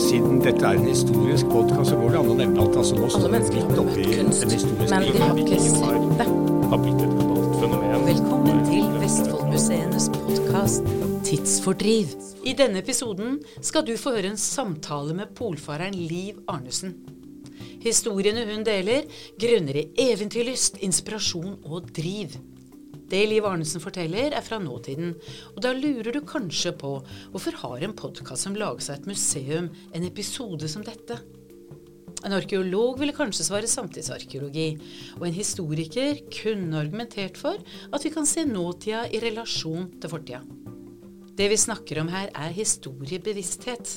Siden dette er en historisk podkast, så går det an å nevne at altså, nå står vi midt oppi en historisk men de har ikke sett det. har, har blitt et globalt fenomen. Velkommen til Vestfoldmuseenes podkast Tidsfordriv. I denne episoden skal du få høre en samtale med polfareren Liv Arnesen. Historiene hun deler, grunner i eventyrlyst, inspirasjon og driv. Det Liv Arnesen forteller, er fra nåtiden, og da lurer du kanskje på hvorfor har en podkast som lager seg et museum, en episode som dette? En arkeolog ville kanskje svare samtidsarkeologi, og en historiker kunne argumentert for at vi kan se nåtida i relasjon til fortida. Det vi snakker om her, er historiebevissthet.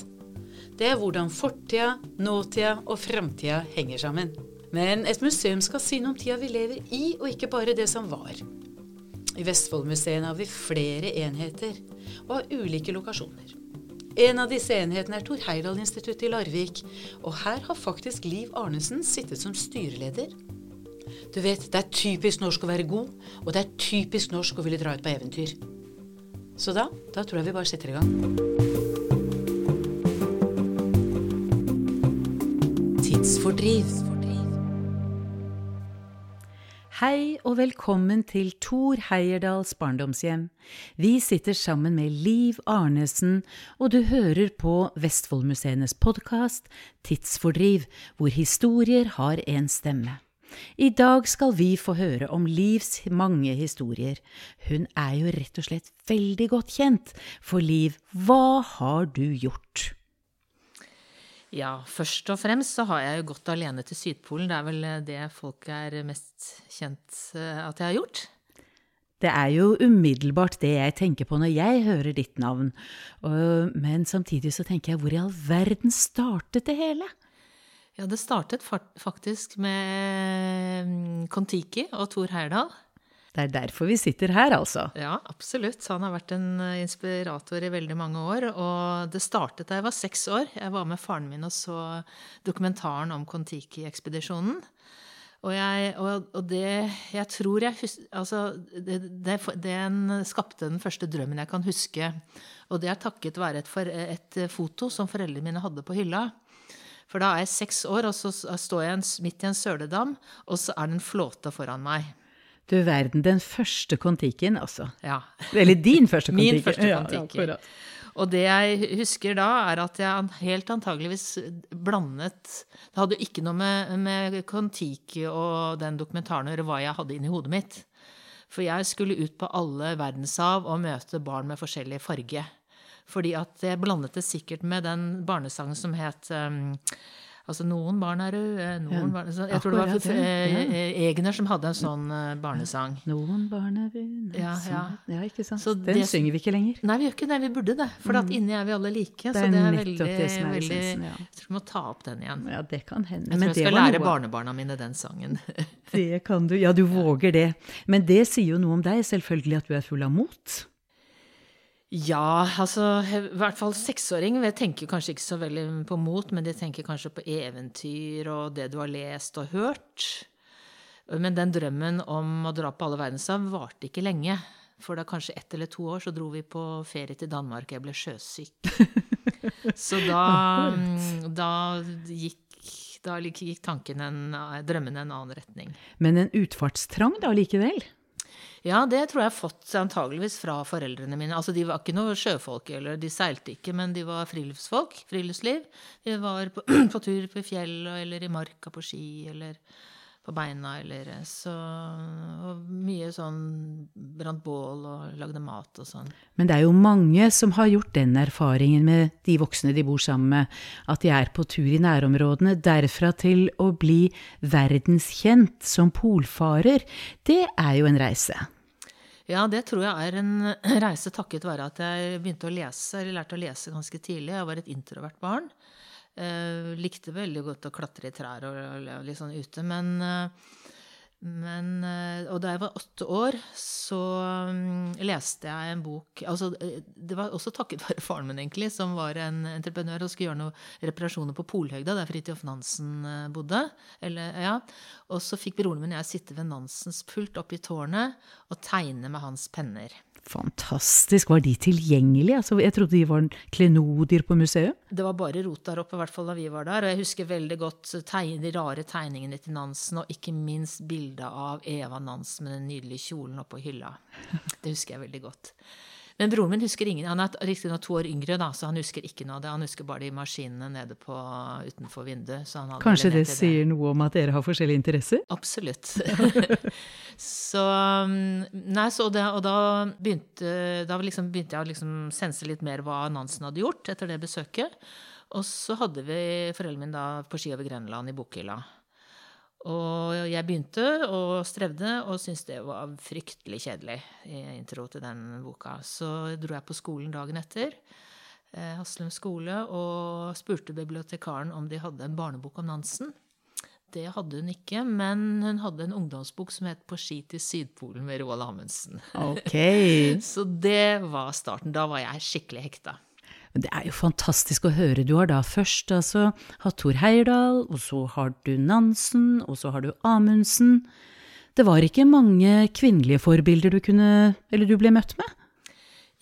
Det er hvordan fortida, nåtida og framtida henger sammen. Men et museum skal si noe om tida vi lever i, og ikke bare det som var. I Vestfoldmuseene har vi flere enheter, og har ulike lokasjoner. En av disse enhetene er Thor Heyerdahl-instituttet i Larvik, og her har faktisk Liv Arnesen sittet som styreleder. Du vet, det er typisk norsk å være god, og det er typisk norsk å ville dra ut på eventyr. Så da, da tror jeg vi bare setter i gang. Tidsfordriv. Hei og velkommen til Thor Heierdals barndomshjem. Vi sitter sammen med Liv Arnesen, og du hører på Vestfoldmuseenes podkast Tidsfordriv, hvor historier har en stemme. I dag skal vi få høre om Livs mange historier. Hun er jo rett og slett veldig godt kjent. For Liv, hva har du gjort? Ja, først og fremst så har jeg jo gått alene til Sydpolen. Det er vel det folk er mest kjent eh, at jeg har gjort. Det er jo umiddelbart det jeg tenker på når jeg hører ditt navn, men samtidig så tenker jeg hvor i all verden startet det hele? Ja, det startet faktisk med mm, Kon-Tiki og Thor Heyerdahl. Det er derfor vi sitter her, altså. Ja, absolutt. Han har vært en eh, inspirator i veldig mange år. Og det startet da jeg var seks år. Jeg var med faren min og så dokumentaren om Kon-Tiki-ekspedisjonen. Og, jeg, og, og det jeg tror jeg husker Altså, det, det, den skapte den første drømmen jeg kan huske. Og det er takket være et, for, et foto som foreldrene mine hadde på hylla. For da er jeg seks år, og så står jeg midt i en søledam, og så er det en flåte foran meg. Du verden, den første Kon-Tiken, altså. Ja. Eller din første Kon-Tiki. Min første Kon-Tiki. Ja, Og det jeg husker da, er at jeg helt antageligvis blandet Det hadde ikke noe med, med Kon-Tiki og den dokumentaren å gjøre hva jeg hadde inni hodet mitt. For jeg skulle ut på alle verdenshav og møte barn med forskjellig farge. Fordi at jeg blandet det sikkert med den barnesangen som het um, Altså, noen barn er røde, noen barn Jeg tror det var akkurat ja. eh, Egner som hadde en sånn eh, barnesang. Noen barn er brune Ja, ja. ja, ikke sant. Så Den det- synger vi ikke lenger. Nei, vi gjør ikke det. Vi burde det. For at inni er vi alle like. Det så det er veldig, det er veldig ja. Jeg tror vi må ta opp den igjen. Ja, det kan hende. Jeg tror jeg skal lære noe- barnebarna mine den sangen. Det kan du. Ja, du våger det. Men det sier jo noe om deg, selvfølgelig, at du er full av mot. Ja, altså i hvert fall seksåring jeg tenker kanskje ikke så veldig på mot, men de tenker kanskje på eventyr og det du har lest og hørt. Men den drømmen om å dra på alle verdenshav varte ikke lenge. For da kanskje ett eller to år så dro vi på ferie til Danmark, og jeg ble sjøsyk. Så da, da gikk da gikk tanken en, drømmen en annen retning. Men en utfartstrang da likevel? Ja, det tror jeg har fått antageligvis fra foreldrene mine. Altså, De var ikke noe sjøfolk, eller de seilte ikke, men de var friluftsfolk. Friluftsliv. De var på, på tur på fjell eller i marka på ski eller på beina eller så Og mye sånn brant bål og lagde mat og sånn. Men det er jo mange som har gjort den erfaringen med de voksne de bor sammen med, at de er på tur i nærområdene, derfra til å bli verdenskjent som polfarer. Det er jo en reise. Ja, det tror jeg er en reise takket være at jeg begynte å lese, eller lærte å lese ganske tidlig. Jeg var et introvert barn. Eh, likte veldig godt å klatre i trær og, og, og litt sånn ute, men, uh, men uh, Og da jeg var åtte år, så um, leste jeg en bok altså, Det var også takket være faren min, egentlig, som var en entreprenør og skulle gjøre noen reparasjoner på Polhøgda, der Fridtjof Nansen bodde. Eller, ja. Og så fikk broren min og jeg sitte ved Nansens pult oppe i tårnet og tegne med hans penner. Fantastisk. Var de tilgjengelige? Altså, jeg trodde de var klenodier på museet. Det var bare rot der oppe, i hvert fall da vi var der. Og jeg husker veldig godt tegne, de rare tegningene til Nansen, og ikke minst bildet av Eva Nansen med den nydelige kjolen oppå hylla. Det husker jeg veldig godt. Men broren min husker ingen. Han er riktignok to år yngre, da, så han husker ikke noe av det. Han husker bare de maskinene nede på, utenfor vinduet. Kanskje det sier noe om at dere har forskjellige interesser? Absolutt. så Nei, så det, og da begynte, da liksom begynte jeg å liksom sense litt mer hva Nansen hadde gjort etter det besøket. Og så hadde vi foreldrene mine da på ski over Grenland i bokhylla. Jeg begynte og strevde og syntes det var fryktelig kjedelig i intro til den boka. Så dro jeg på skolen dagen etter, eh, Haslum skole, og spurte bibliotekaren om de hadde en barnebok om Nansen. Det hadde hun ikke, men hun hadde en ungdomsbok som het 'På ski til Sydpolen' med Roald Amundsen. Okay. Så det var starten. Da var jeg skikkelig hekta. Men det er jo fantastisk å høre. Du har da først altså hatt Thor Heyerdahl, og så har du Nansen, og så har du Amundsen. Det var ikke mange kvinnelige forbilder du kunne, eller du ble møtt med?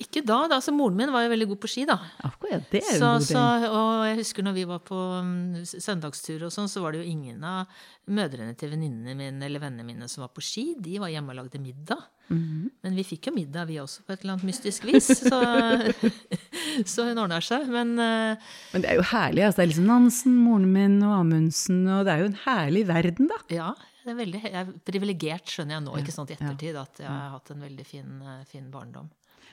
Ikke da. da altså Moren min var jo veldig god på ski, da. Akkurat, det er jo så, god så, Og jeg husker når vi var på um, søndagstur og sånn, så var det jo ingen av mødrene til venninnene mine eller vennene mine som var på ski. De var hjemme og lagde middag. Mm -hmm. Men vi fikk jo middag, vi også, på et eller annet mystisk vis. Så, så hun ordna seg. Men, uh, Men det er jo herlig. Altså. Det er liksom Nansen, moren min og Amundsen, og det er jo en herlig verden, da. Ja. Det er veldig, jeg er privilegert, skjønner jeg nå, ikke sant, i ettertid, at jeg har hatt en veldig fin, uh, fin barndom.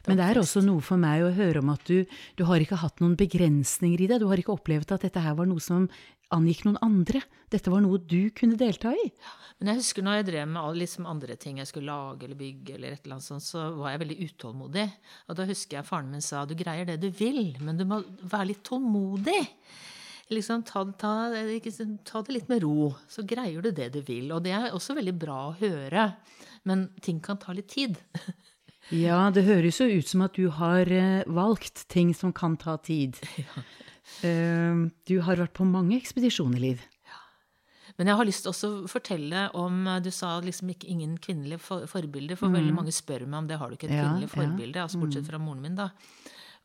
Men det er også noe for meg å høre om at du, du har ikke hatt noen begrensninger i det. Du har ikke opplevd at dette her var noe som angikk noen andre. Dette var noe du kunne delta i. Men jeg husker når jeg drev med liksom andre ting jeg skulle lage eller bygge, eller et eller annet sånt, så var jeg veldig utålmodig. Og da husker jeg faren min sa du greier det du vil, men du må være litt tålmodig. Liksom, ta, ta, ta, det litt med ro, så greier du det du vil. Og det er også veldig bra å høre. Men ting kan ta litt tid. Ja, det høres jo ut som at du har uh, valgt ting som kan ta tid. Ja. Uh, du har vært på mange ekspedisjoner, Liv. Ja. Men jeg har lyst til også å fortelle om eh, Du sa liksom ikke ingen kvinnelige for, forbilder, for mm. veldig mange spør meg om det har du ikke et ja, kvinnelig forbilde, altså bortsett mm. fra moren min, da.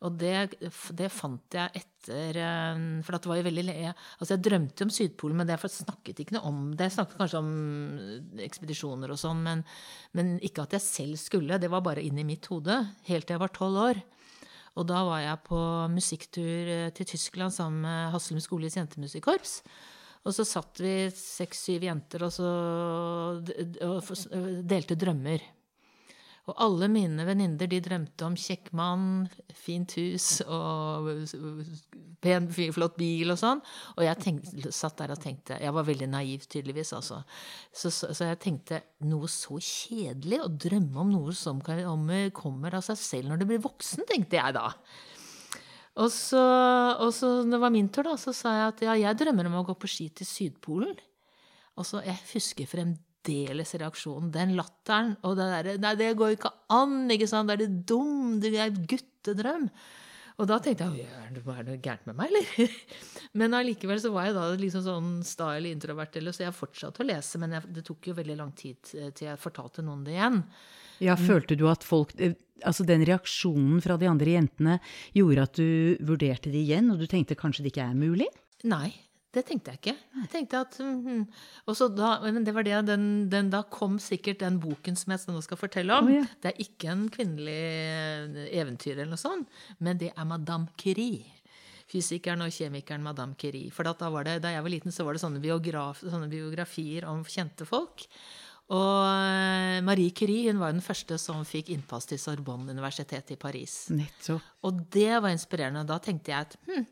Og det, det, fant jeg etter eh, For det var jo veldig Altså, jeg drømte om Sydpolen, men jeg snakket ikke noe om det. Jeg snakket kanskje om ekspedisjoner og sånn, men, men, ikke at jeg selv skulle. Det var bare inn i mitt hode. Helt til jeg var tolv år. Og da var jeg på musikktur eh, til Tyskland sammen med Haslum skoles jentemusikkorps. Og så satt vi seks-syv jenter og så delte drømmer. Og alle mine venninner de drømte om kjekk mann, fint hus og pen, flott bil og sånn. Og jeg tenkte, satt der og tenkte Jeg var veldig naiv, tydeligvis, altså. Så, så, så jeg tenkte noe så kjedelig å drømme om noe som kommer av seg selv når du blir voksen, tenkte jeg da. Og så, og så det var min tur, da, så sa jeg at ja, jeg drømmer om å gå på ski til Sydpolen. Og så, Jeg husker fremdeles særdeles reaksjonen. Den latteren og det derre Nei, det går ikke an, ikke sant? Er det dum? Det er guttedrøm. Og da tenkte jeg er det noe gærent med meg, eller? Men allikevel så var jeg da liksom sånn sta eller introvert, eller, så jeg fortsatte å lese. Men jeg, det tok jo veldig lang tid til jeg fortalte noen det igjen. Ja, Følte du at folk eh, Altså den reaksjonen fra de andre jentene gjorde at du vurderte det igjen, og du tenkte kanskje det ikke er mulig? Nei, det tenkte jeg ikke. Jeg tenkte at, mm, og så da, men det var det, den, den, Da kom sikkert den boken som jeg nå skal fortelle om. Oh, ja. Det er ikke en kvinnelig eh, eventyr, eller noe sånt, men det er Madame Curie. Fysikeren og kjemikeren Madame Curie. For da, var det, da jeg var liten, så var det sånne, biograf, sånne biografier om kjente folk. Og eh, Marie Curie hun var den første som fikk innpass til Sorbonne universitet i Paris. Nettopp. Og det var inspirerende. Da tenkte jeg at hm,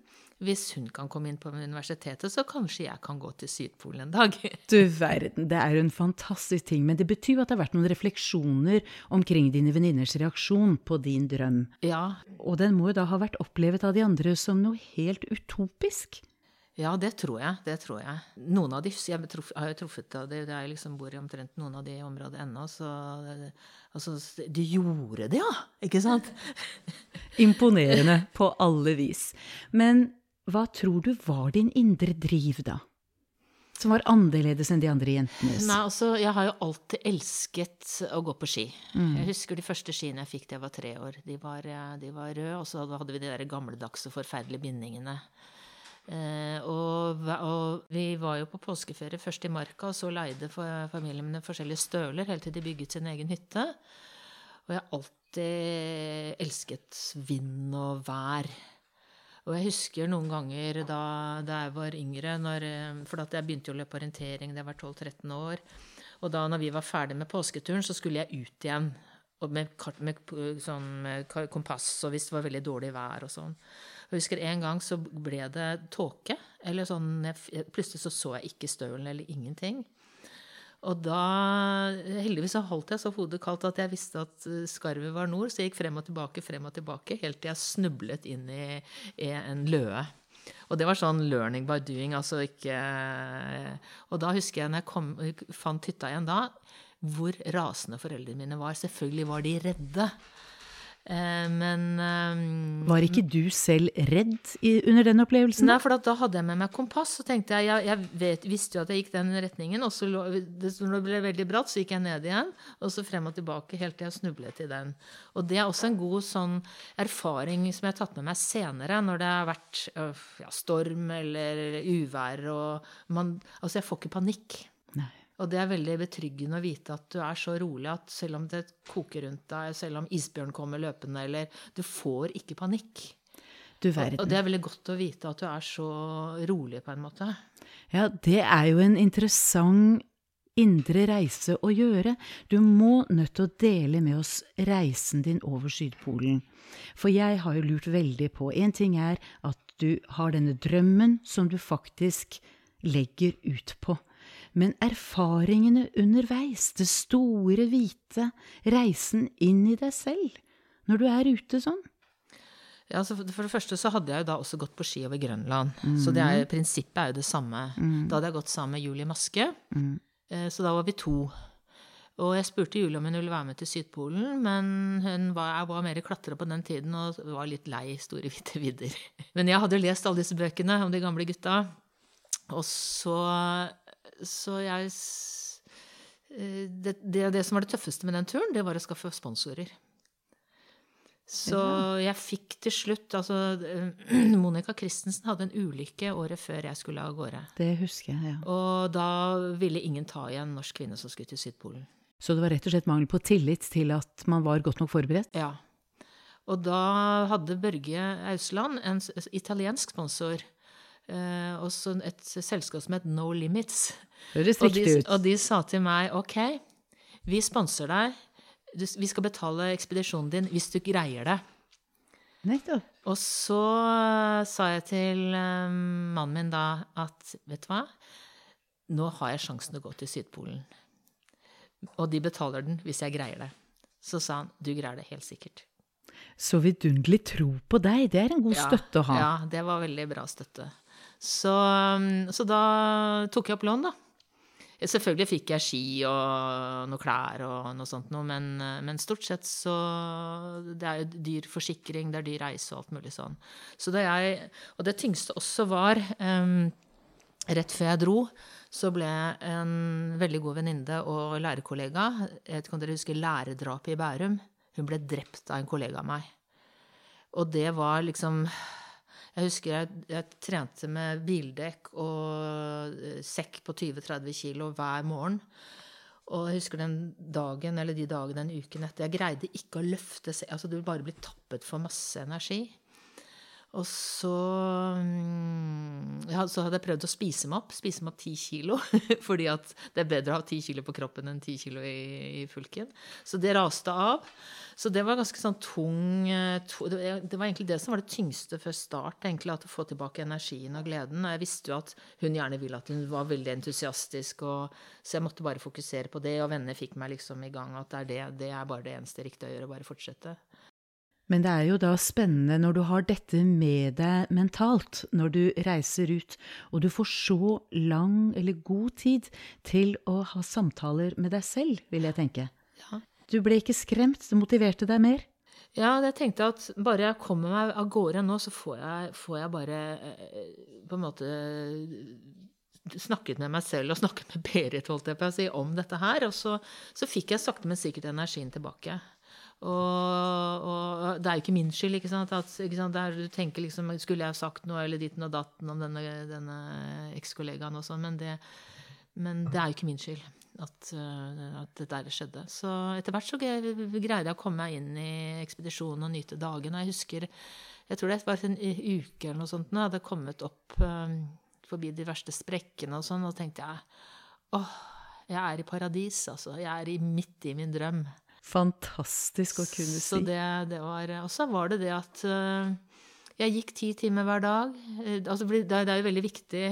hvis hun kan komme inn på universitetet, så kanskje jeg kan gå til Sydpolen en dag. Du verden, det er jo en fantastisk ting. Men det betyr jo at det har vært noen refleksjoner omkring dine venninners reaksjon på din drøm. Ja. Og den må jo da ha vært opplevet av de andre som noe helt utopisk. Ja, det tror jeg. det tror Jeg Noen av de, jeg har jo truffet av det, jeg liksom bor i omtrent noen av de områdene ennå. så altså, De gjorde det, ja! Ikke sant? Imponerende på alle vis. Men hva tror du var din indre driv, da? som var annerledes enn de andre jentenes? Nei, altså, jeg har jo alltid elsket å gå på ski. Jeg husker de første skiene jeg fikk da jeg var tre år. De var, eh, de var røde, og så hadde vi de der gamledagse, forferdelige bindingene. Eh, og, og vi var jo på påskeferie først i Marka, og så leide familien mine forskjellige støler helt til de bygget sin egen hytte. Og jeg har alltid elsket vind og vær. Og jeg husker noen ganger da, da jeg var yngre, når, eh, for jeg begynte jo å løpe orientering da jeg var 12-13 år. Og da når vi var ferdig med påsketuren, så skulle jeg ut igjen. Med, kart, med, sånn, med kompass, og hvis det var veldig dårlig vær og sånn. Jeg husker en gang så ble det tåke. Eller sånn, jeg, plutselig så så jeg ikke stølen eller ingenting. Og da Heldigvis holdt jeg så hodet kaldt at jeg visste at eh, skarvet var nord, så jeg gikk frem og tilbake, frem og tilbake, helt til jeg snublet inn i, i en løe. Og det var sånn learning by doing, altså ikke Og da husker jeg når jeg kom, fant hytta igjen da, hvor rasende foreldrene mine var. Selvfølgelig var de redde. Eh, men eh, Var ikke du selv redd i, under den opplevelsen? Nei, for at da hadde jeg med meg kompass, så tenkte jeg Jeg, jeg vet, visste jo at jeg gikk den retningen, og så lå, det, når det ble veldig bratt, så gikk jeg ned igjen, og så frem og tilbake helt til jeg snublet i den. Og det er også en god sånn erfaring som jeg har tatt med meg senere, når det har vært øh, ja, storm eller uvær og man Altså, jeg får ikke panikk. Nei. Og det er veldig betryggende å vite at du er så rolig at selv om det koker rundt deg, selv om isbjørn kommer løpende, eller Du får ikke panikk. Du Og det er veldig godt å vite at du er så rolig, på en måte. Ja, det er jo en interessant indre reise å gjøre. Du må nødt til å dele med oss reisen din over Sydpolen. For jeg har jo lurt veldig på En ting er at du har denne drømmen som du faktisk legger ut på. Men erfaringene underveis, det store, hvite, reisen inn i deg selv, når du er ute sånn Ja, så for for det første så hadde jeg jo da også gått på ski over Grønland. Så det er, prinsippet er jo det samme. Da hadde jeg gått sammen med Julie Maske. mm. Så da var vi to. Og jeg spurte Julie om hun ville være med til Sydpolen, men hun var, jeg var mer klatra på den tiden og var litt lei store, hvite vidder. Men jeg hadde jo lest alle disse bøkene om de gamle gutta. Og så, så jeg eh, det, det, det som var det tøffeste med den turen, det var å skaffe sponsorer. Så jeg fikk til slutt Altså, eh, Monica Christensen hadde en ulykke året før jeg skulle av gårde. Det husker jeg, ja. Og da ville ingen ta igjen norsk kvinne som skulle til Sydpolen. Så det var rett og slett mangel på tillit til at man var godt nok forberedt? Ja. Og da hadde Børge Ausland en italiensk sponsor. Eh, også et selskap som het No Limits. Høres riktig ut. og de sa til meg ok, vi sponser deg. Du, vi skal betale ekspedisjonen din hvis du greier det. Nettopp. Og så eh, sa jeg til eh, mannen min da at vet du hva, nå har jeg sjansen til å gå til Sydpolen. Og de betaler den hvis jeg greier det. Så sa han du greier det helt sikkert. Så vidunderlig tro på deg. Det er en god støtte å ha. Ja, det var veldig bra støtte. Så, um, så da tok jeg opp lån, da. Selvfølgelig fikk jeg ski og noe klær og noe sånt noe, men, uh, men stort sett så Det er jo dyr forsikring, det er dyr reise og alt mulig sånn. Så da jeg Og det tyngste også var um, Rett før jeg dro, så ble en veldig god venninne og lærerkollega Jeg vet ikke om dere husker lærerdrapet i Bærum? Hun ble drept av en kollega av meg. Og det var liksom Jeg husker jeg, jeg trente med bildekk og eh, sekk på 20-30 kilo hver morgen. Og jeg husker den dagen, eller de dagene den uken etter Jeg greide ikke å løfte seg, Altså, du bare blir tappet for masse energi. Og så mm, ja, Så hadde jeg prøvd å spise meg opp. Spise meg opp ti kilo. Fordi at det er bedre å ha ti kilo på kroppen enn ti kilo i, i fulken. Så det raste av. Så det var ganske sånn tung eh, det, var- egentlig det som var det tyngste før start. egentlig At å få tilbake energien og gleden. Og jeg visste jo at hun gjerne ville at hun var veldig entusiastisk. Og, så jeg måtte bare fokusere på det. Og venner fikk meg liksom i gang. At det er, det, det er bare det eneste riktige å gjøre. Bare fortsette. Men det er jo da spennende når du har dette med deg mentalt, når du reiser ut, og du får så lang eller god tid til å ha samtaler med deg selv, vil jeg tenke. Ja. Du ble ikke skremt, det motiverte deg mer. Ja, jeg tenkte at bare jeg kommer meg av gårde nå, så får jeg, får jeg bare eh, på en måte snakket med meg selv og snakket med Berit holdt jeg på å si, om dette her. Og så, så fikk jeg sakte, men sikkert energien tilbake. Og, og, det er jo ikke min skyld. ikke sant? At, ikke sant? Der du tenker liksom Skulle jeg sagt noe eller ditten og datten om denne, denne ekskollegaen og sånn, men, men det er jo ikke min skyld at, uh, at det skjedde. Så etter hvert så greide jeg å komme meg inn i ekspedisjonen og nyte dagen. Og jeg husker Jeg tror det var en uke eller noe sånt nå, hadde kommet opp um, forbi de verste sprekkene og sånn, og tenkte jeg åh, jeg er i paradis, altså. Jeg er midt i min drøm. Fantastisk å kunne si. Så det, det var Og så var det det at uh, jeg gikk ti timer hver dag. Altså, det, er jo veldig viktig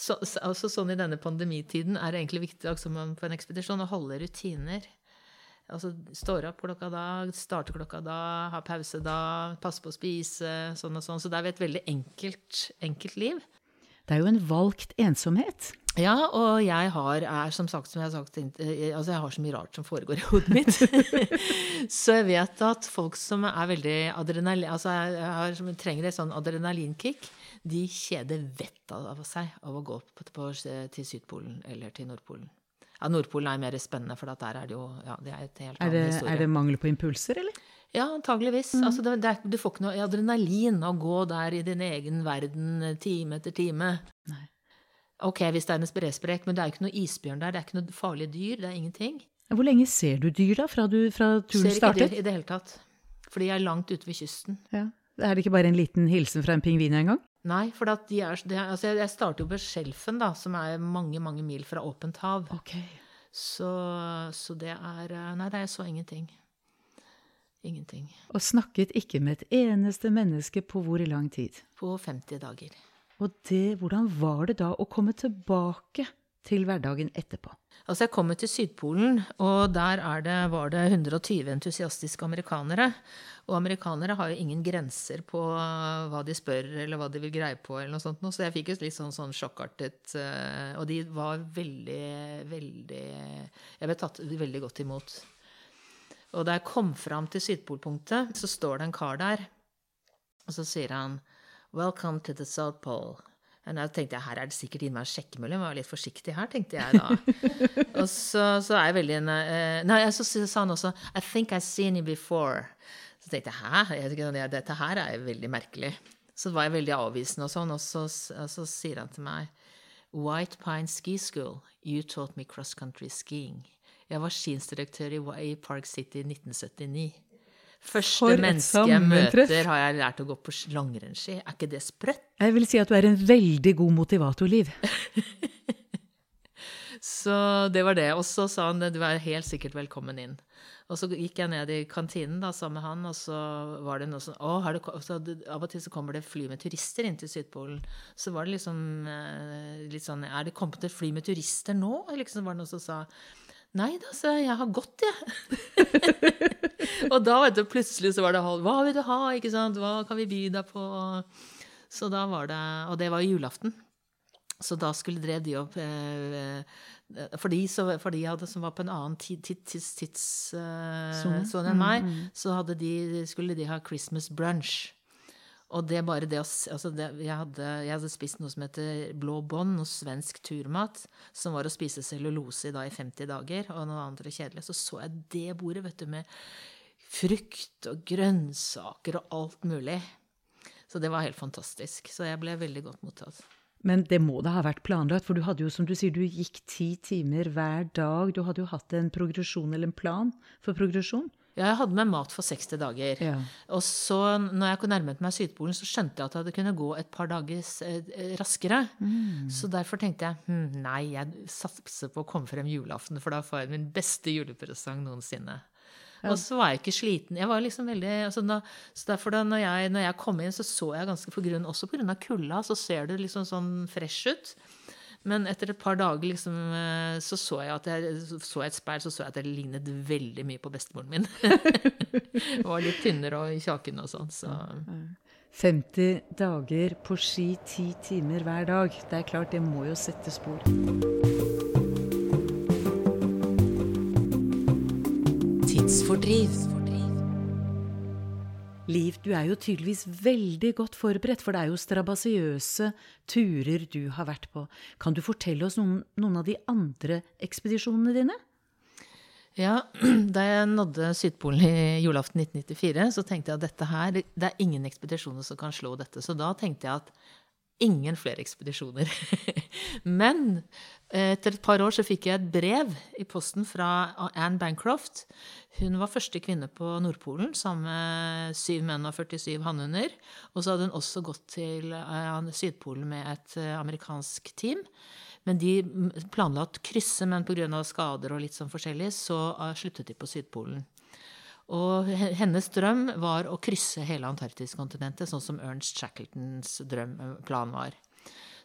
så, altså, Sånn i denne pandemitiden er det egentlig viktig altså, på en ekspedisjon å holde rutiner. Altså står opp klokka da, starter klokka da, har pause da, passe på å spise, sånn og sånn. Så det er et veldig enkelt, enkelt liv. Det er jo en valgt ensomhet. Ja, og jeg har, er som sagt, som jeg har sagt, eh, altså jeg har så mye rart som foregår i hodet mitt. så jeg vet at folk som er veldig adrenalin, altså har, som trenger et sånn adrenalinkick, de kjeder vettet av seg av å gå på, på, til Sydpolen eller til Nordpolen. Ja, Nordpolen er mer spennende, for der er det jo ja, det er et helt er det, historie. Er det mangel på impulser, eller? Ja, antageligvis. Mm. Altså, det, det, du får ikke noe adrenalin av å gå der i din egen verden time etter time. Nei. Ok, hvis det er en spredsprekk, men det er ikke noe isbjørn der, det er ikke noe farlige dyr, det er ingenting. Hvor lenge ser du dyr, da, fra, du, fra turen startet? Ser ikke dyr i det hele tatt. Fordi jeg er langt ute ved kysten. Ja. Er det ikke bare en liten hilsen fra en pingvin en gang? Nei, for de er, de altså jeg starter jo på Skjelfen, da, som er mange, mange mil fra åpent hav. Okay. Så, så, det er Nei, det er så ingenting. Ingenting. Og snakket ikke med et eneste menneske på hvor lang tid? På 50 dager. Og det, hvordan var det da å komme tilbake til hverdagen etterpå? Altså Jeg kom til Sydpolen, og der det, var det 120 entusiastiske amerikanere. Og amerikanere har jo ingen grenser på hva de spør eller hva de vil greie på. eller noe sånt. Så jeg fikk et litt sånn, sånn sjokkartet eh, Og de var veldig, veldig Jeg ble tatt veldig godt imot. Og da jeg kom fram til Sydpolpunktet, så står det en kar der, og så sier han 'Welcome to the South Pole'. Og da tenkte jeg her er det sikkert innmari sjekkemølle, jeg var litt forsiktig her, tenkte jeg da. og så, så, er jeg veldig uh, Nei, så sa han også 'I think I've seen you before'. Så tenkte jeg 'hæ, dette her er veldig merkelig'. Så var jeg veldig avvisende og sånn, og så, og så sier han til meg 'White Pine Ski School, you taught me cross country skiing'. Jeg var skinsdirektør i Park City i 1979. Første menneske jeg møter, har jeg lært å gå på langrennsski. Er ikke det sprøtt? Jeg vil si at du er en veldig god motivator, Liv. så det var det. Og så sa han du er helt sikkert velkommen inn. Og så gikk jeg ned i kantinen da, sammen med han, og så var det noe sånn å, du, så Av og til så kommer det fly med turister inn til Sydpolen. Så var det liksom eh, litt sånn Er det kommet et fly med turister nå? Liksom var det noen som sa Nei da, sa jeg. Jeg har gått, jeg. og da, vet du, plutselig så var det Hva vil du ha, ikke sant? Hva kan vi by deg på? Så da var det Og det var julaften. Så da skulle drev de opp eh, for, de, så, for de hadde, som var på en annen tidssone tids, tids, uh, enn meg, mm, mm. så de, skulle de ha Christmas brunch. Og det bare det å altså jeg, hadde, jeg, hadde, spist noe som heter blå bånd, noe svensk turmat, som var å spise cellulose da i 50 dager, og noe annet kjedelig. Så så jeg det bordet, vet du, med frukt og grønnsaker og alt mulig. Så det var helt fantastisk. Så jeg ble veldig godt mottatt. Men det må da ha vært planlagt, for du hadde jo, som du sier, du gikk ti timer hver dag. Du hadde jo hatt en progresjon eller en plan for progresjon? Ja, jeg hadde med mat for 60 dager. Ja. Og så, når jeg nærmet meg Sydpolen, så skjønte jeg at det kunne gå et par dager eh, raskere. Mm. Så derfor tenkte jeg hm, nei, jeg satser på å komme frem julaften, for da får jeg min beste julepresang noensinne. Ja. Og så var jeg ikke sliten. Jeg var liksom veldig, altså da, så derfor da når jeg, når jeg, kom inn, så så jeg ganske på grunn, Også pga. kulda, så ser det liksom sånn fresh ut. Men etter et par dager liksom, eh, så så jeg at jeg så et speil, så så jeg at jeg lignet veldig mye på bestemoren min. var litt tynnere og i kjaken og sånn. Så. 50 dager på ski, 10 timer hver dag. Det er klart, det må jo sette spor. Tidsfordriv. Liv, du er jo tydeligvis veldig godt forberedt, for det er jo strabasiøse turer du har vært på. Kan du fortelle oss noen, noen av de andre ekspedisjonene dine? Ja, Da jeg nådde Sydpolen i julaften 1994, så tenkte jeg at dette her, det er ingen ekspedisjoner som kan slå dette. Så da tenkte jeg at ingen flere ekspedisjoner. Men eh, etter et par år så fikk jeg et brev i posten fra Anne Bancroft. Hun var første kvinne på Nordpolen sammen med syv menn og 47 hannhunder. Og så hadde hun også gått til eh, Sydpolen med et eh, amerikansk team. Men de planla å krysse, men pga. skader og litt sånn forskjellig, så sluttet de på Sydpolen. Og hennes drøm var å krysse hele Antarktiskontinentet, sånn som Ernst Shackletons eh, plan var.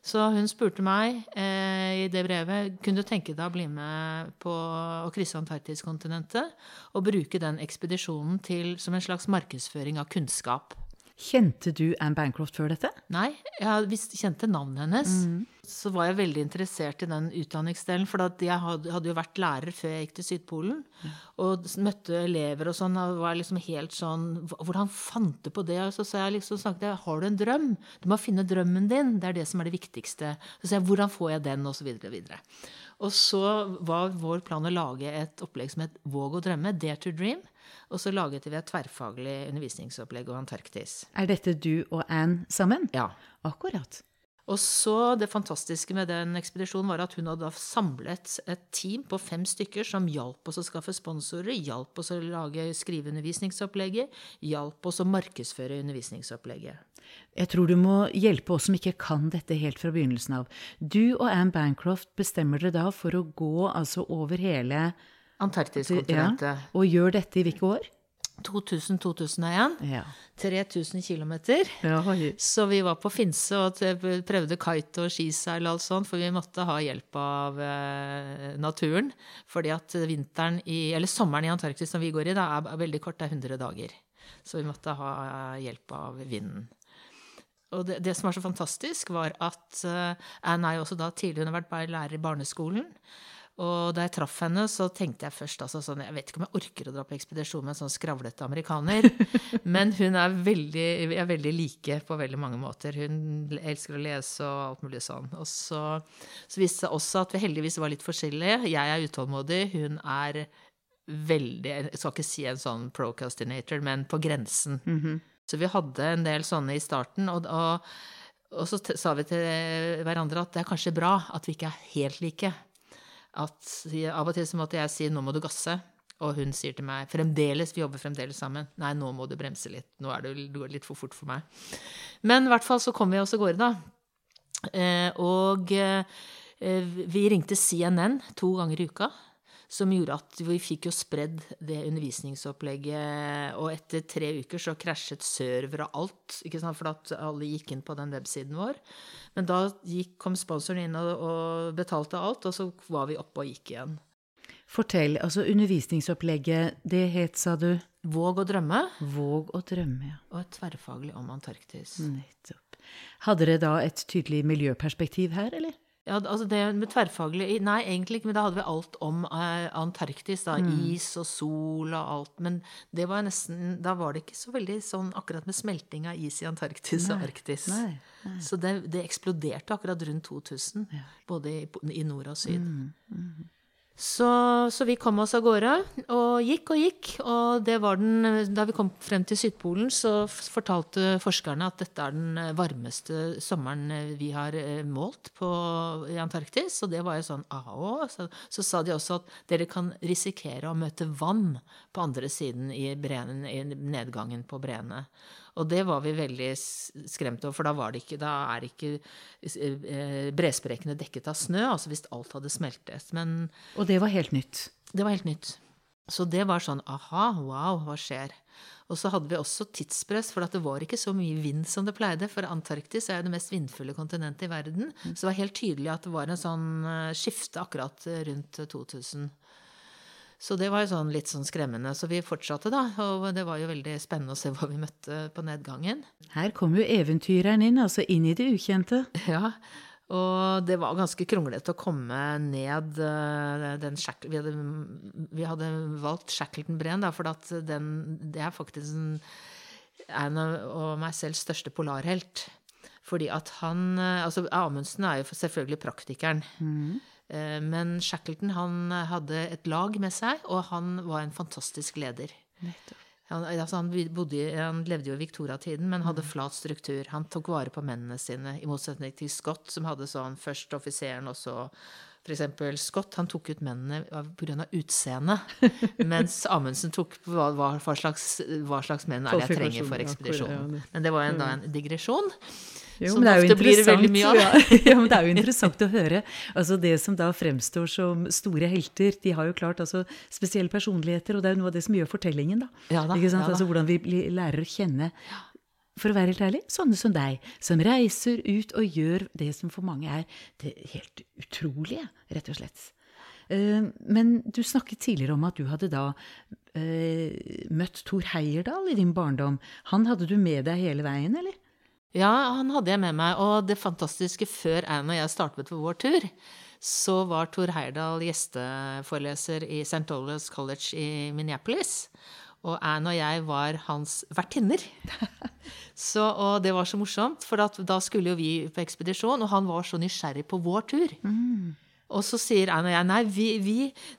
Så hun spurte meg eh, i det brevet kunne du tenke deg å bli med på å krysse Antarktiskontinentet og bruke den ekspedisjonen til, som en slags markedsføring av kunnskap. Kjente du Anne Bancroft før dette? Nei, jeg kjente navnet hennes. Mm. Så var jeg veldig interessert i den utdanningsdelen, for jeg hadde, jo vært lærer før jeg gikk til Sydpolen. Mm. Og møtte elever og sånn, og var liksom helt sånn Hvordan fant du på det? Og så sa jeg liksom snakket jeg, har du en drøm? Du må finne drømmen din. Det er det som er det viktigste. Så sa jeg hvordan får jeg den? Og så videre og videre. Og så var vår plan å lage et opplegg som het Våg å drømme, Dare to Dream. Og så laget vi et tverrfaglig undervisningsopplegg om Antarktis. Er dette du og Anne sammen? Ja. Akkurat. Og så Det fantastiske med den ekspedisjonen var at hun hadde samlet et team på fem stykker som hjalp oss å skaffe sponsorer, hjalp oss å lage, skrive undervisningsopplegget, hjalp oss å markedsføre undervisningsopplegget. Jeg tror du må hjelpe oss som ikke kan dette helt fra begynnelsen av. Du og Anne Bancroft bestemmer dere da for å gå altså over hele Antarktiskontinentet. Ja, og gjør dette i hvilke år? 2000-2001. Ja. 3000 km. Ja, så vi var på Finse og prøvde kite og skiseil og alt sånt, for vi måtte ha hjelp av eh, naturen. Fordi at vinteren i, eller sommeren i Antarktis som vi går i, da, er veldig kort, det er 100 dager. Så vi måtte ha hjelp av vinden. Og det, det, som var så fantastisk, var at uh, Anne er jo også da tidligere hun har vært lærer i barneskolen. Og da jeg traff henne, så tenkte jeg først altså sånn Jeg vet ikke om jeg orker å dra på ekspedisjon med en sånn skravlete amerikaner. Men hun er veldig, er veldig like på veldig mange måter. Hun elsker å lese og alt mulig sånn. Og så, så viste det seg også at vi heldigvis var litt forskjellige. Jeg er utålmodig. Hun er veldig Jeg skal ikke si en sånn procrastinator, men på grensen. Mm -hmm. Så vi hadde en del sånne i starten. og, og og så sa vi til hverandre at det er kanskje bra at vi ikke er helt like at av og til så måtte jeg si 'nå må du gasse', og hun sier til meg fremdeles, vi jobber fremdeles sammen, 'nei, nå må du bremse litt', nå er det, det litt for fort for meg. Men i hvert fall så kom vi oss av gårde, da. Eh, og eh, vi ringte CNN to ganger i uka som gjorde at vi fikk jo spredd det undervisningsopplegget. Og etter tre uker så krasjet server og alt, ikke sant, for at alle gikk inn på den websiden vår. Men da gikk, kom sponsoren inn og, og, betalte alt, og så var vi oppe og gikk igjen. Fortell, altså undervisningsopplegget, det het, sa du? Våg å drømme. Våg å drømme, ja. Og et tverrfaglig om Antarktis. Nettopp. Hadde dere da et tydelig miljøperspektiv her, eller? Ja, altså det med tverrfaglig Nei, egentlig ikke, men da hadde vi alt om eh, Antarktis. da, mm. Is og sol og alt. Men det var nesten Da var det ikke så veldig sånn akkurat med smelting av is i Antarktis nei, og Arktis. Nei, nei. Så det, det, eksploderte akkurat rundt 2000, ja. både i, i, nord og syd. Mm, mm. Så, så, vi kom oss av gårde, og gikk og gikk. Og den, da vi kom frem til Sydpolen, så fortalte forskerne at dette er den varmeste sommeren vi har eh, målt på, i Antarktis. Og det var jo sånn ah, så, så, sa de også at dere kan risikere å møte vann på andre siden i, brenen, i nedgangen på breene. Og det var vi veldig skremt over, for da, var det ikke, da er ikke bresprekene bresprekkene dekket av snø, altså hvis alt hadde smeltet. Men Og det var helt nytt? Det var helt nytt. Så det var sånn aha, wow, hva skjer? Og så hadde vi også tidspress, for det var ikke så mye vind som det pleide. For Antarktis er jo det mest vindfulle kontinentet i verden. Så det var helt tydelig at det var en sånn eh, skifte akkurat rundt 2000. Så det var jo sånn litt sånn skremmende. Så vi fortsatte, da. Og det var jo veldig spennende å se hva vi møtte på nedgangen. Her kom jo eventyreren inn, altså inn i det ukjente. Ja. Og det var ganske kronglete å komme ned eh, den vi hadde, vi hadde valgt Shackleton-breen, for den, det er faktisk en en av meg selv største polarhelt. Fordi at han Altså, Amundsen er jo selvfølgelig praktikeren. Eh, Men Shackleton han hadde et lag med seg, og han var en fantastisk leder. Han, altså han, bodde, han levde jo i Victoria-tiden, men hadde flat struktur. Han tok vare på mennene sine, i motsetning til Scott, som hadde sånn først offiseren, og så eksempel Scott han tok ut mennene pga. utseendet, mens Amundsen tok hva, hva, hva, slags, hva slags menn er det jeg trenger for ekspedisjonen. Men det var en, da en digresjon. Jo, som det ofte blir veldig mye av. ja. ja, men det er jo interessant å høre. Altså Det som da fremstår som store helter, de har jo klart altså spesielle personligheter, og det er jo noe av det som gjør fortellingen, da. Ja da, Ikke sant? ja da. Altså Hvordan vi lærer å kjenne for å være helt ærlig, sånne som deg, som reiser ut og gjør det som for mange er det helt utrolige, rett og slett. Eh, Men du snakket tidligere om at du hadde da eh, møtt Thor Heyerdahl i din barndom. Han hadde du med deg hele veien, eller? Ja, han hadde jeg med meg. Og det fantastiske før Anne og jeg startet på vår tur, så var Tor Heyerdahl gjesteforeleser i St. Olaves College i Minneapolis. Og Anne og jeg var hans vertinner. Så, og det var så morsomt, for at, da skulle jo vi på ekspedisjon, og han var så nysgjerrig på vår tur. Og så sier Anne og jeg nei vi, vi,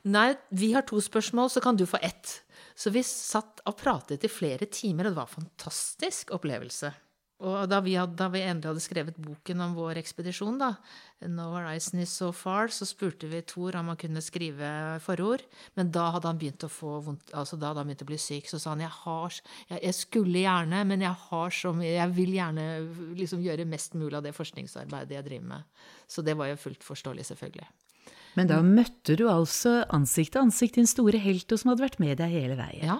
nei, vi har to spørsmål, så kan du få ett. Så vi satt og pratet i flere timer, og det var en fantastisk opplevelse. Og da vi, hadde, da vi endelig hadde skrevet boken om vår ekspedisjon, da, No Horizon is so far, så spurte vi Thor om han kunne skrive forord. Men da hadde han begynt å få vondt, altså da hadde han begynt å bli syk. Så sa han jeg har, jeg, jeg skulle gjerne, men jeg har så mye, jeg vil gjerne liksom gjøre mest mulig av det forskningsarbeidet jeg driver med. Så det var jo fullt forståelig, selvfølgelig. Men da møtte du altså ansikt til ansikt din store helt, som hadde vært med deg hele veien. Ja.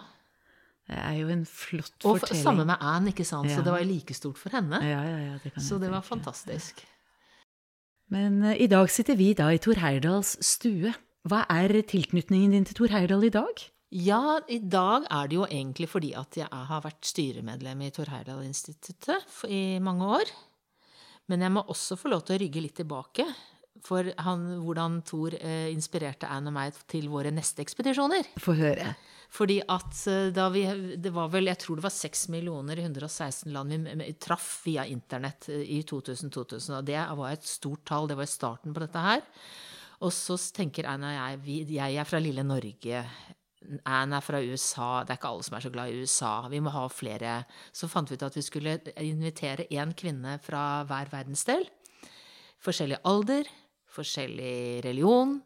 Det er jo en flott Og fortelling. fortelling. samme med Anne, ikke sant. Ja. Så det var like stort for henne. Ja, ja, ja, det kan Så det var tenke. fantastisk. Men uh, i dag sitter vi da i Tor Heyerdahls stue. Hva er tilknytningen din til Tor Heyerdahl i dag? Ja, i dag er det jo egentlig fordi at jeg har vært styremedlem i Tor Heyerdahl-instituttet i mange år. Men jeg må også få lov til å rygge litt tilbake for han, hvordan Thor eh, inspirerte Anne og meg til våre neste ekspedisjoner. Få høre. Fordi at eh, da vi Det var vel, jeg tror det var 6 millioner i 116 land vi traff via internett eh, i 2000-2000. Og det var et stort tall. Det var starten på dette her. Og så tenker Anne og jeg vi, Jeg er fra lille Norge. Anne er fra USA. Det er ikke alle som er så glad i USA. Vi må ha flere. Så fant vi ut at vi skulle invitere én kvinne fra hver verdensdel. Forskjellig alder, forskjellig religion,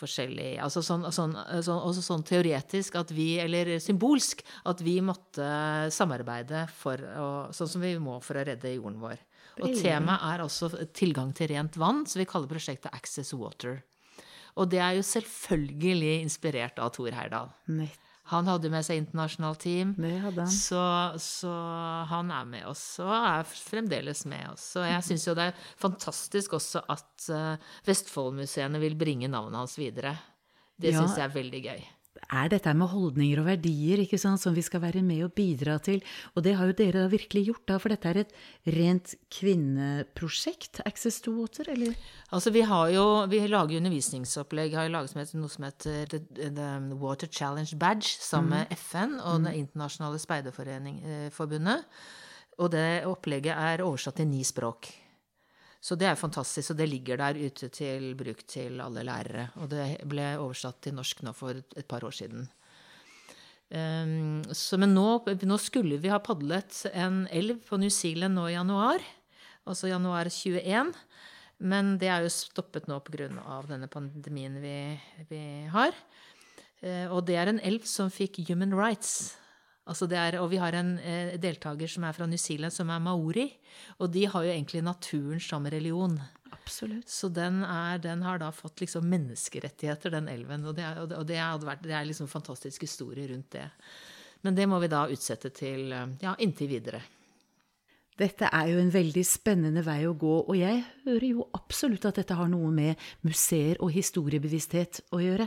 forskjellig Altså sånn, sånn, sånn, også sånn teoretisk at vi, eller symbolsk, at vi måtte samarbeide for å Sånn som vi må for å redde jorden vår. Og temaet er også tilgang til rent vann, så vi kaller prosjektet Access Water. Og det er jo selvfølgelig inspirert av Thor Heyerdahl. Nett, Han hadde med seg internasjonalt team. Så, så han er med oss, og er fremdeles med oss. Og jeg syns jo det er fantastisk også at uh, Vestfoldmuseene vil bringe navnet hans videre. Det Ja. syns jeg er veldig gøy. Er dette med holdninger og verdier ikke sant, som vi skal være med og bidra til. Og det har jo dere da virkelig gjort, da, for dette er et rent kvinneprosjekt, Access to Water, eller? Altså, vi har jo Vi lager undervisningsopplegg. Har jo laget som heter, noe som heter The, The Water Challenge Badge sammen med FN og Det internasjonale speiderforbundet. Og det opplegget er oversatt til ni språk. Så det er fantastisk, og det ligger der ute til bruk til alle lærere. Og det ble oversatt til norsk nå for et par år siden. Um, så, men nå, nå skulle vi ha padlet en elv på New Zealand nå i januar, altså januar 21. Men det er jo stoppet nå pga. denne pandemien vi, vi har. Uh, og det er en elv som fikk Human Rights. Altså det er, og vi har en eh, deltaker som er fra New Zealand, som er maori. Og de har jo egentlig naturen som religion. Absolutt. Så den, er, den har da fått liksom menneskerettigheter, den elven. Og det er, og det vært, det er liksom fantastisk historie rundt det. Men det må vi da utsette til eh, ja, inntil videre. Dette er jo en veldig spennende vei å gå, og jeg hører jo absolutt at dette har noe med museer og historiebevissthet å gjøre.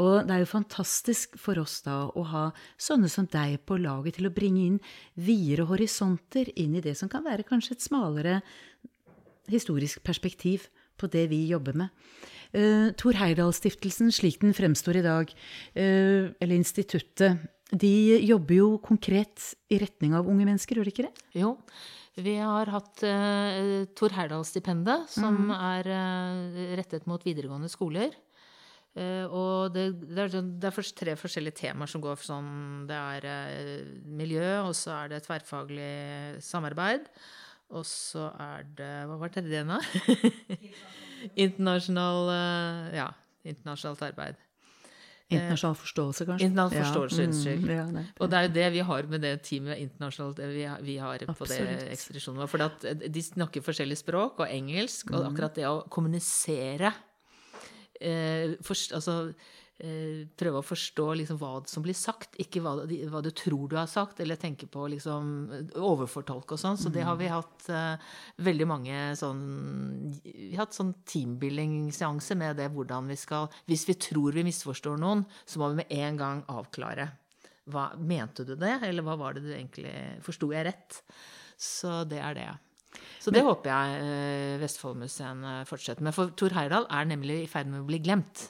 Og det er jo fantastisk for oss da å ha sånne som deg på laget til å bringe inn videre horisonter inn i det som kan være kanskje et smalere historisk perspektiv på det vi jobber med. Uh, Tor Heyerdahl-stiftelsen, slik den fremstår i dag, uh, eller instituttet, De jobber jo konkret i retning av unge mennesker, gjør de ikke det? Jo. Vi har hatt uh, Tor Heyerdahl-stipendet, som er uh, rettet mot videregående skoler. Uh, og det, det, er, sånn- det er tre forskjellige temaer som går for sånn Det er miljø, og så er det tverrfaglig samarbeid. Og så er det Hva var tredje igjen, da? Internasjonal Ja, internasjonalt arbeid. Internasjonal forståelse, kanskje? Internasjonal forståelse, ja. unnskyld. Mm, ja, nei. Og det er jo det vi har med det teamet internasjonalt vi har, vi har på det ekspedisjonen vår. For de snakker forskjellige språk, og engelsk, Mm. og akkurat det å kommunisere eh, forst, Altså eh, prøve å forstå liksom hva som blir sagt, ikke hva, hva du tror du har sagt, eller tenke på liksom overfortolke og sånn. Så det har vi hatt eh, veldig mange sånn Vi har hatt sånn teambuilding-seanse med det hvordan vi skal Hvis vi tror vi misforstår noen, så må vi med en gang avklare. Hva, mente du det, eller hva var det du egentlig Forsto jeg rett? Så det er det. Så det håper jeg eh, Vestfoldmuseene fortsetter med. For Tor Heyerdahl er nemlig i ferd med å bli glemt.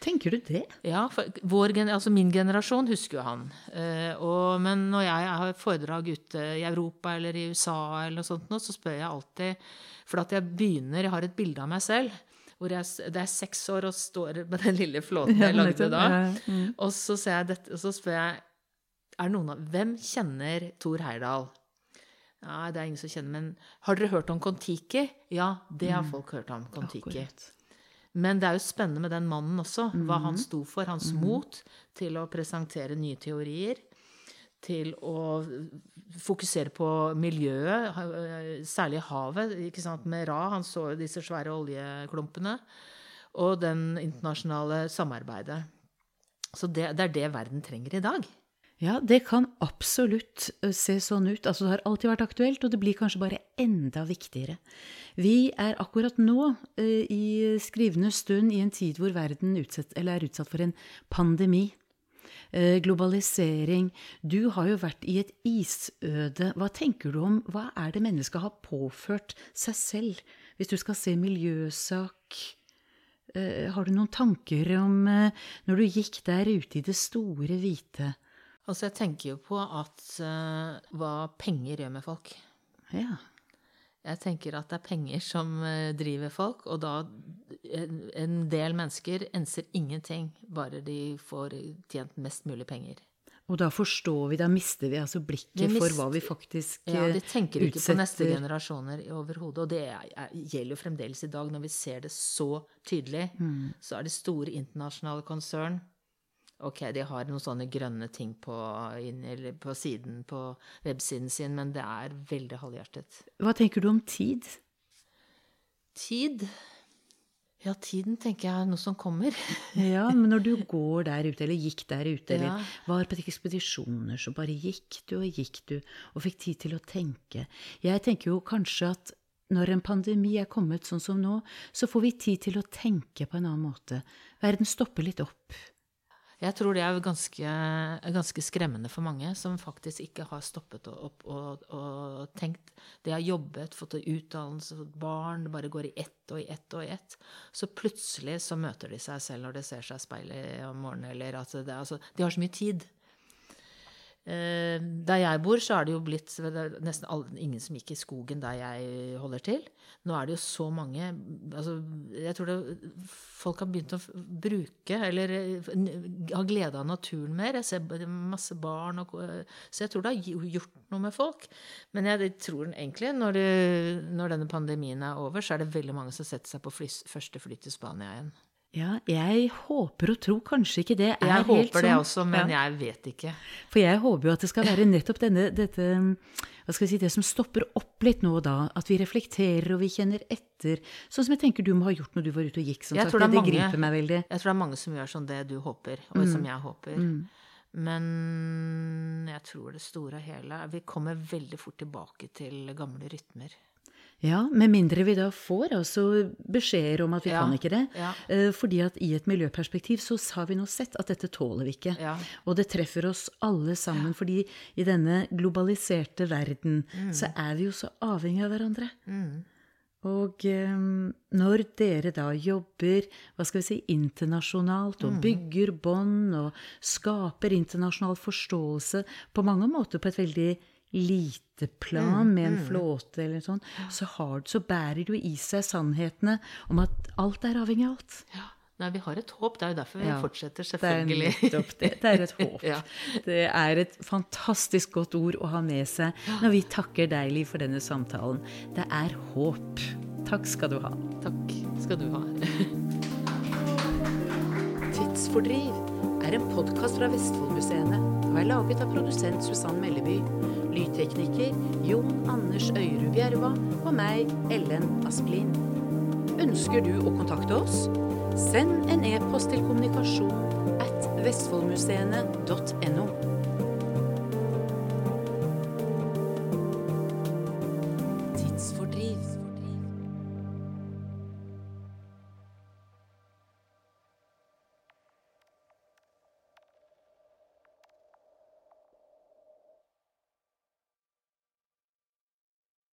Tenker du det? Ja, vår, altså min generasjon husker jo han. Eh, og, men når jeg har foredrag ute i Europa eller i USA, eller noe sånt, nå, så spør jeg alltid For at jeg begynner Jeg har et bilde av meg selv. Hvor jeg, det er seks år og står med den lille flåten jeg lagde da. Mm. Og så, dette, og så spør jeg er noen av, Hvem kjenner Tor Heyerdahl? Nei, det er ingen som kjenner, men har dere hørt om Kon-Tiki? Ja, det har folk hørt om. Kon-Tiki. Men det er jo spennende med den mannen også. Hva han sto for. Hans mot til å presentere nye teorier. Til å fokusere på miljøet, særlig havet. ikke sant, Med Ra, han så disse svære oljeklumpene. Og den internasjonale samarbeidet. Så det, det er det verden trenger i dag. Ja, det kan absolutt se sånn ut. Altså, det har alltid vært aktuelt, og det blir kanskje bare enda viktigere. Vi er akkurat nå i skrivende stund i en tid hvor verden utsatt, er utsatt for en pandemi. Globalisering. Du har jo vært i et isøde. Hva tenker du om Hva er det mennesket har påført seg selv? Hvis du skal se miljøsak Har du noen tanker om når du gikk der ute i det store, hvite Altså, jeg tenker jo på at uh, hva penger gjør med folk. Ja. Jeg tenker at det er penger som uh, driver folk, og da en, en del mennesker enser ingenting, bare de får tjent mest mulig penger. Og da forstår vi, da mister vi altså blikket mist, for hva vi faktisk utsetter. Ja, eh, De tenker ikke på neste generasjoner overhodet. Og det er, er, gjelder jo fremdeles i dag, når vi ser det så tydelig. Mm. Så er det store internasjonale konsern. Ok, de har noen sånne grønne ting på, inn, eller på siden på websiden sin, men det er veldig halvhjertet. Hva tenker du om tid? Tid Ja, tiden tenker jeg er noe som kommer. Ja, men når du går der ute, eller gikk der ute, eller Ja. var på ekspedisjoner, så bare gikk du og gikk du, og fikk tid til å tenke. Jeg tenker jo kanskje at når en pandemi er kommet sånn som nå, så får vi tid til å tenke på en annen måte. Verden stopper litt opp. Jeg tror det er ganske, ganske skremmende for mange som faktisk ikke har stoppet opp og, og tenkt. De har jobbet, fått utdannelse, fått barn, det bare går i ett og i ett og i ett. Så plutselig så møter de seg selv når de ser seg i speilet om morgenen, eller at det, altså, De har så mye tid. Eh, Der jeg bor, så er det jo blitt det nesten alle, ingen som gikk i skogen der jeg holder til. Nå er det jo så mange altså, Jeg tror det, folk har begynt å bruke, eller har glede av naturen mer. Jeg ser masse barn og Så jeg tror det har gjort noe med folk. Men jeg tror egentlig, når, det, når denne pandemien er over, så er det veldig mange som setter seg på fly, første fly til Spania igjen. Ja, jeg håper og tror kanskje ikke det er Jeg helt håper det sånn. også, men Ja. jeg vet ikke. For jeg håper jo at det skal være nettopp denne, dette, hva skal vi si, det som stopper opp litt nå og da. At vi reflekterer og vi kjenner etter. Sånn som jeg tenker du må ha gjort når du var ute og gikk. Som Jeg sagt, tror det det, mange- griper meg veldig. Jeg tror det er mange som gjør sånn det du håper, og som jeg håper. Men jeg tror det store og hele Vi kommer veldig fort tilbake til gamle rytmer. Ja, med mindre vi da får altså beskjeder om at vi Ja, kan ikke det. ja. Eh, Fordi at i et miljøperspektiv så har vi nå sett at dette tåler vi ikke. Ja. Og det treffer oss alle sammen, fordi i denne globaliserte verden Mm. så er vi jo så avhengig av hverandre. Og um, når dere da jobber hva skal vi si, internasjonalt og bygger bånd og skaper internasjonal forståelse på mange måter på et veldig lite plan med en flåte eller sånn, så, har, så bærer du i seg sannhetene om at alt er avhengig av alt. Ja. Nei, vi har et håp. Det er jo derfor vi Ja, fortsetter, Det er det. Det er et håp. Ja. Det er et fantastisk godt ord å ha med seg når vi takker deg, Liv, for denne samtalen. Det er håp. Takk skal du ha. Takk skal du ha. Tidsfordriv er en podkast fra Vestfoldmuseene og er laget av produsent Susann Melleby, lydtekniker Jon Anders Øyrud Bjerva og meg, Ellen Asplin. Ønsker du å kontakte oss? Send en e-post til kommunikasjon at vestfoldmuseene.no.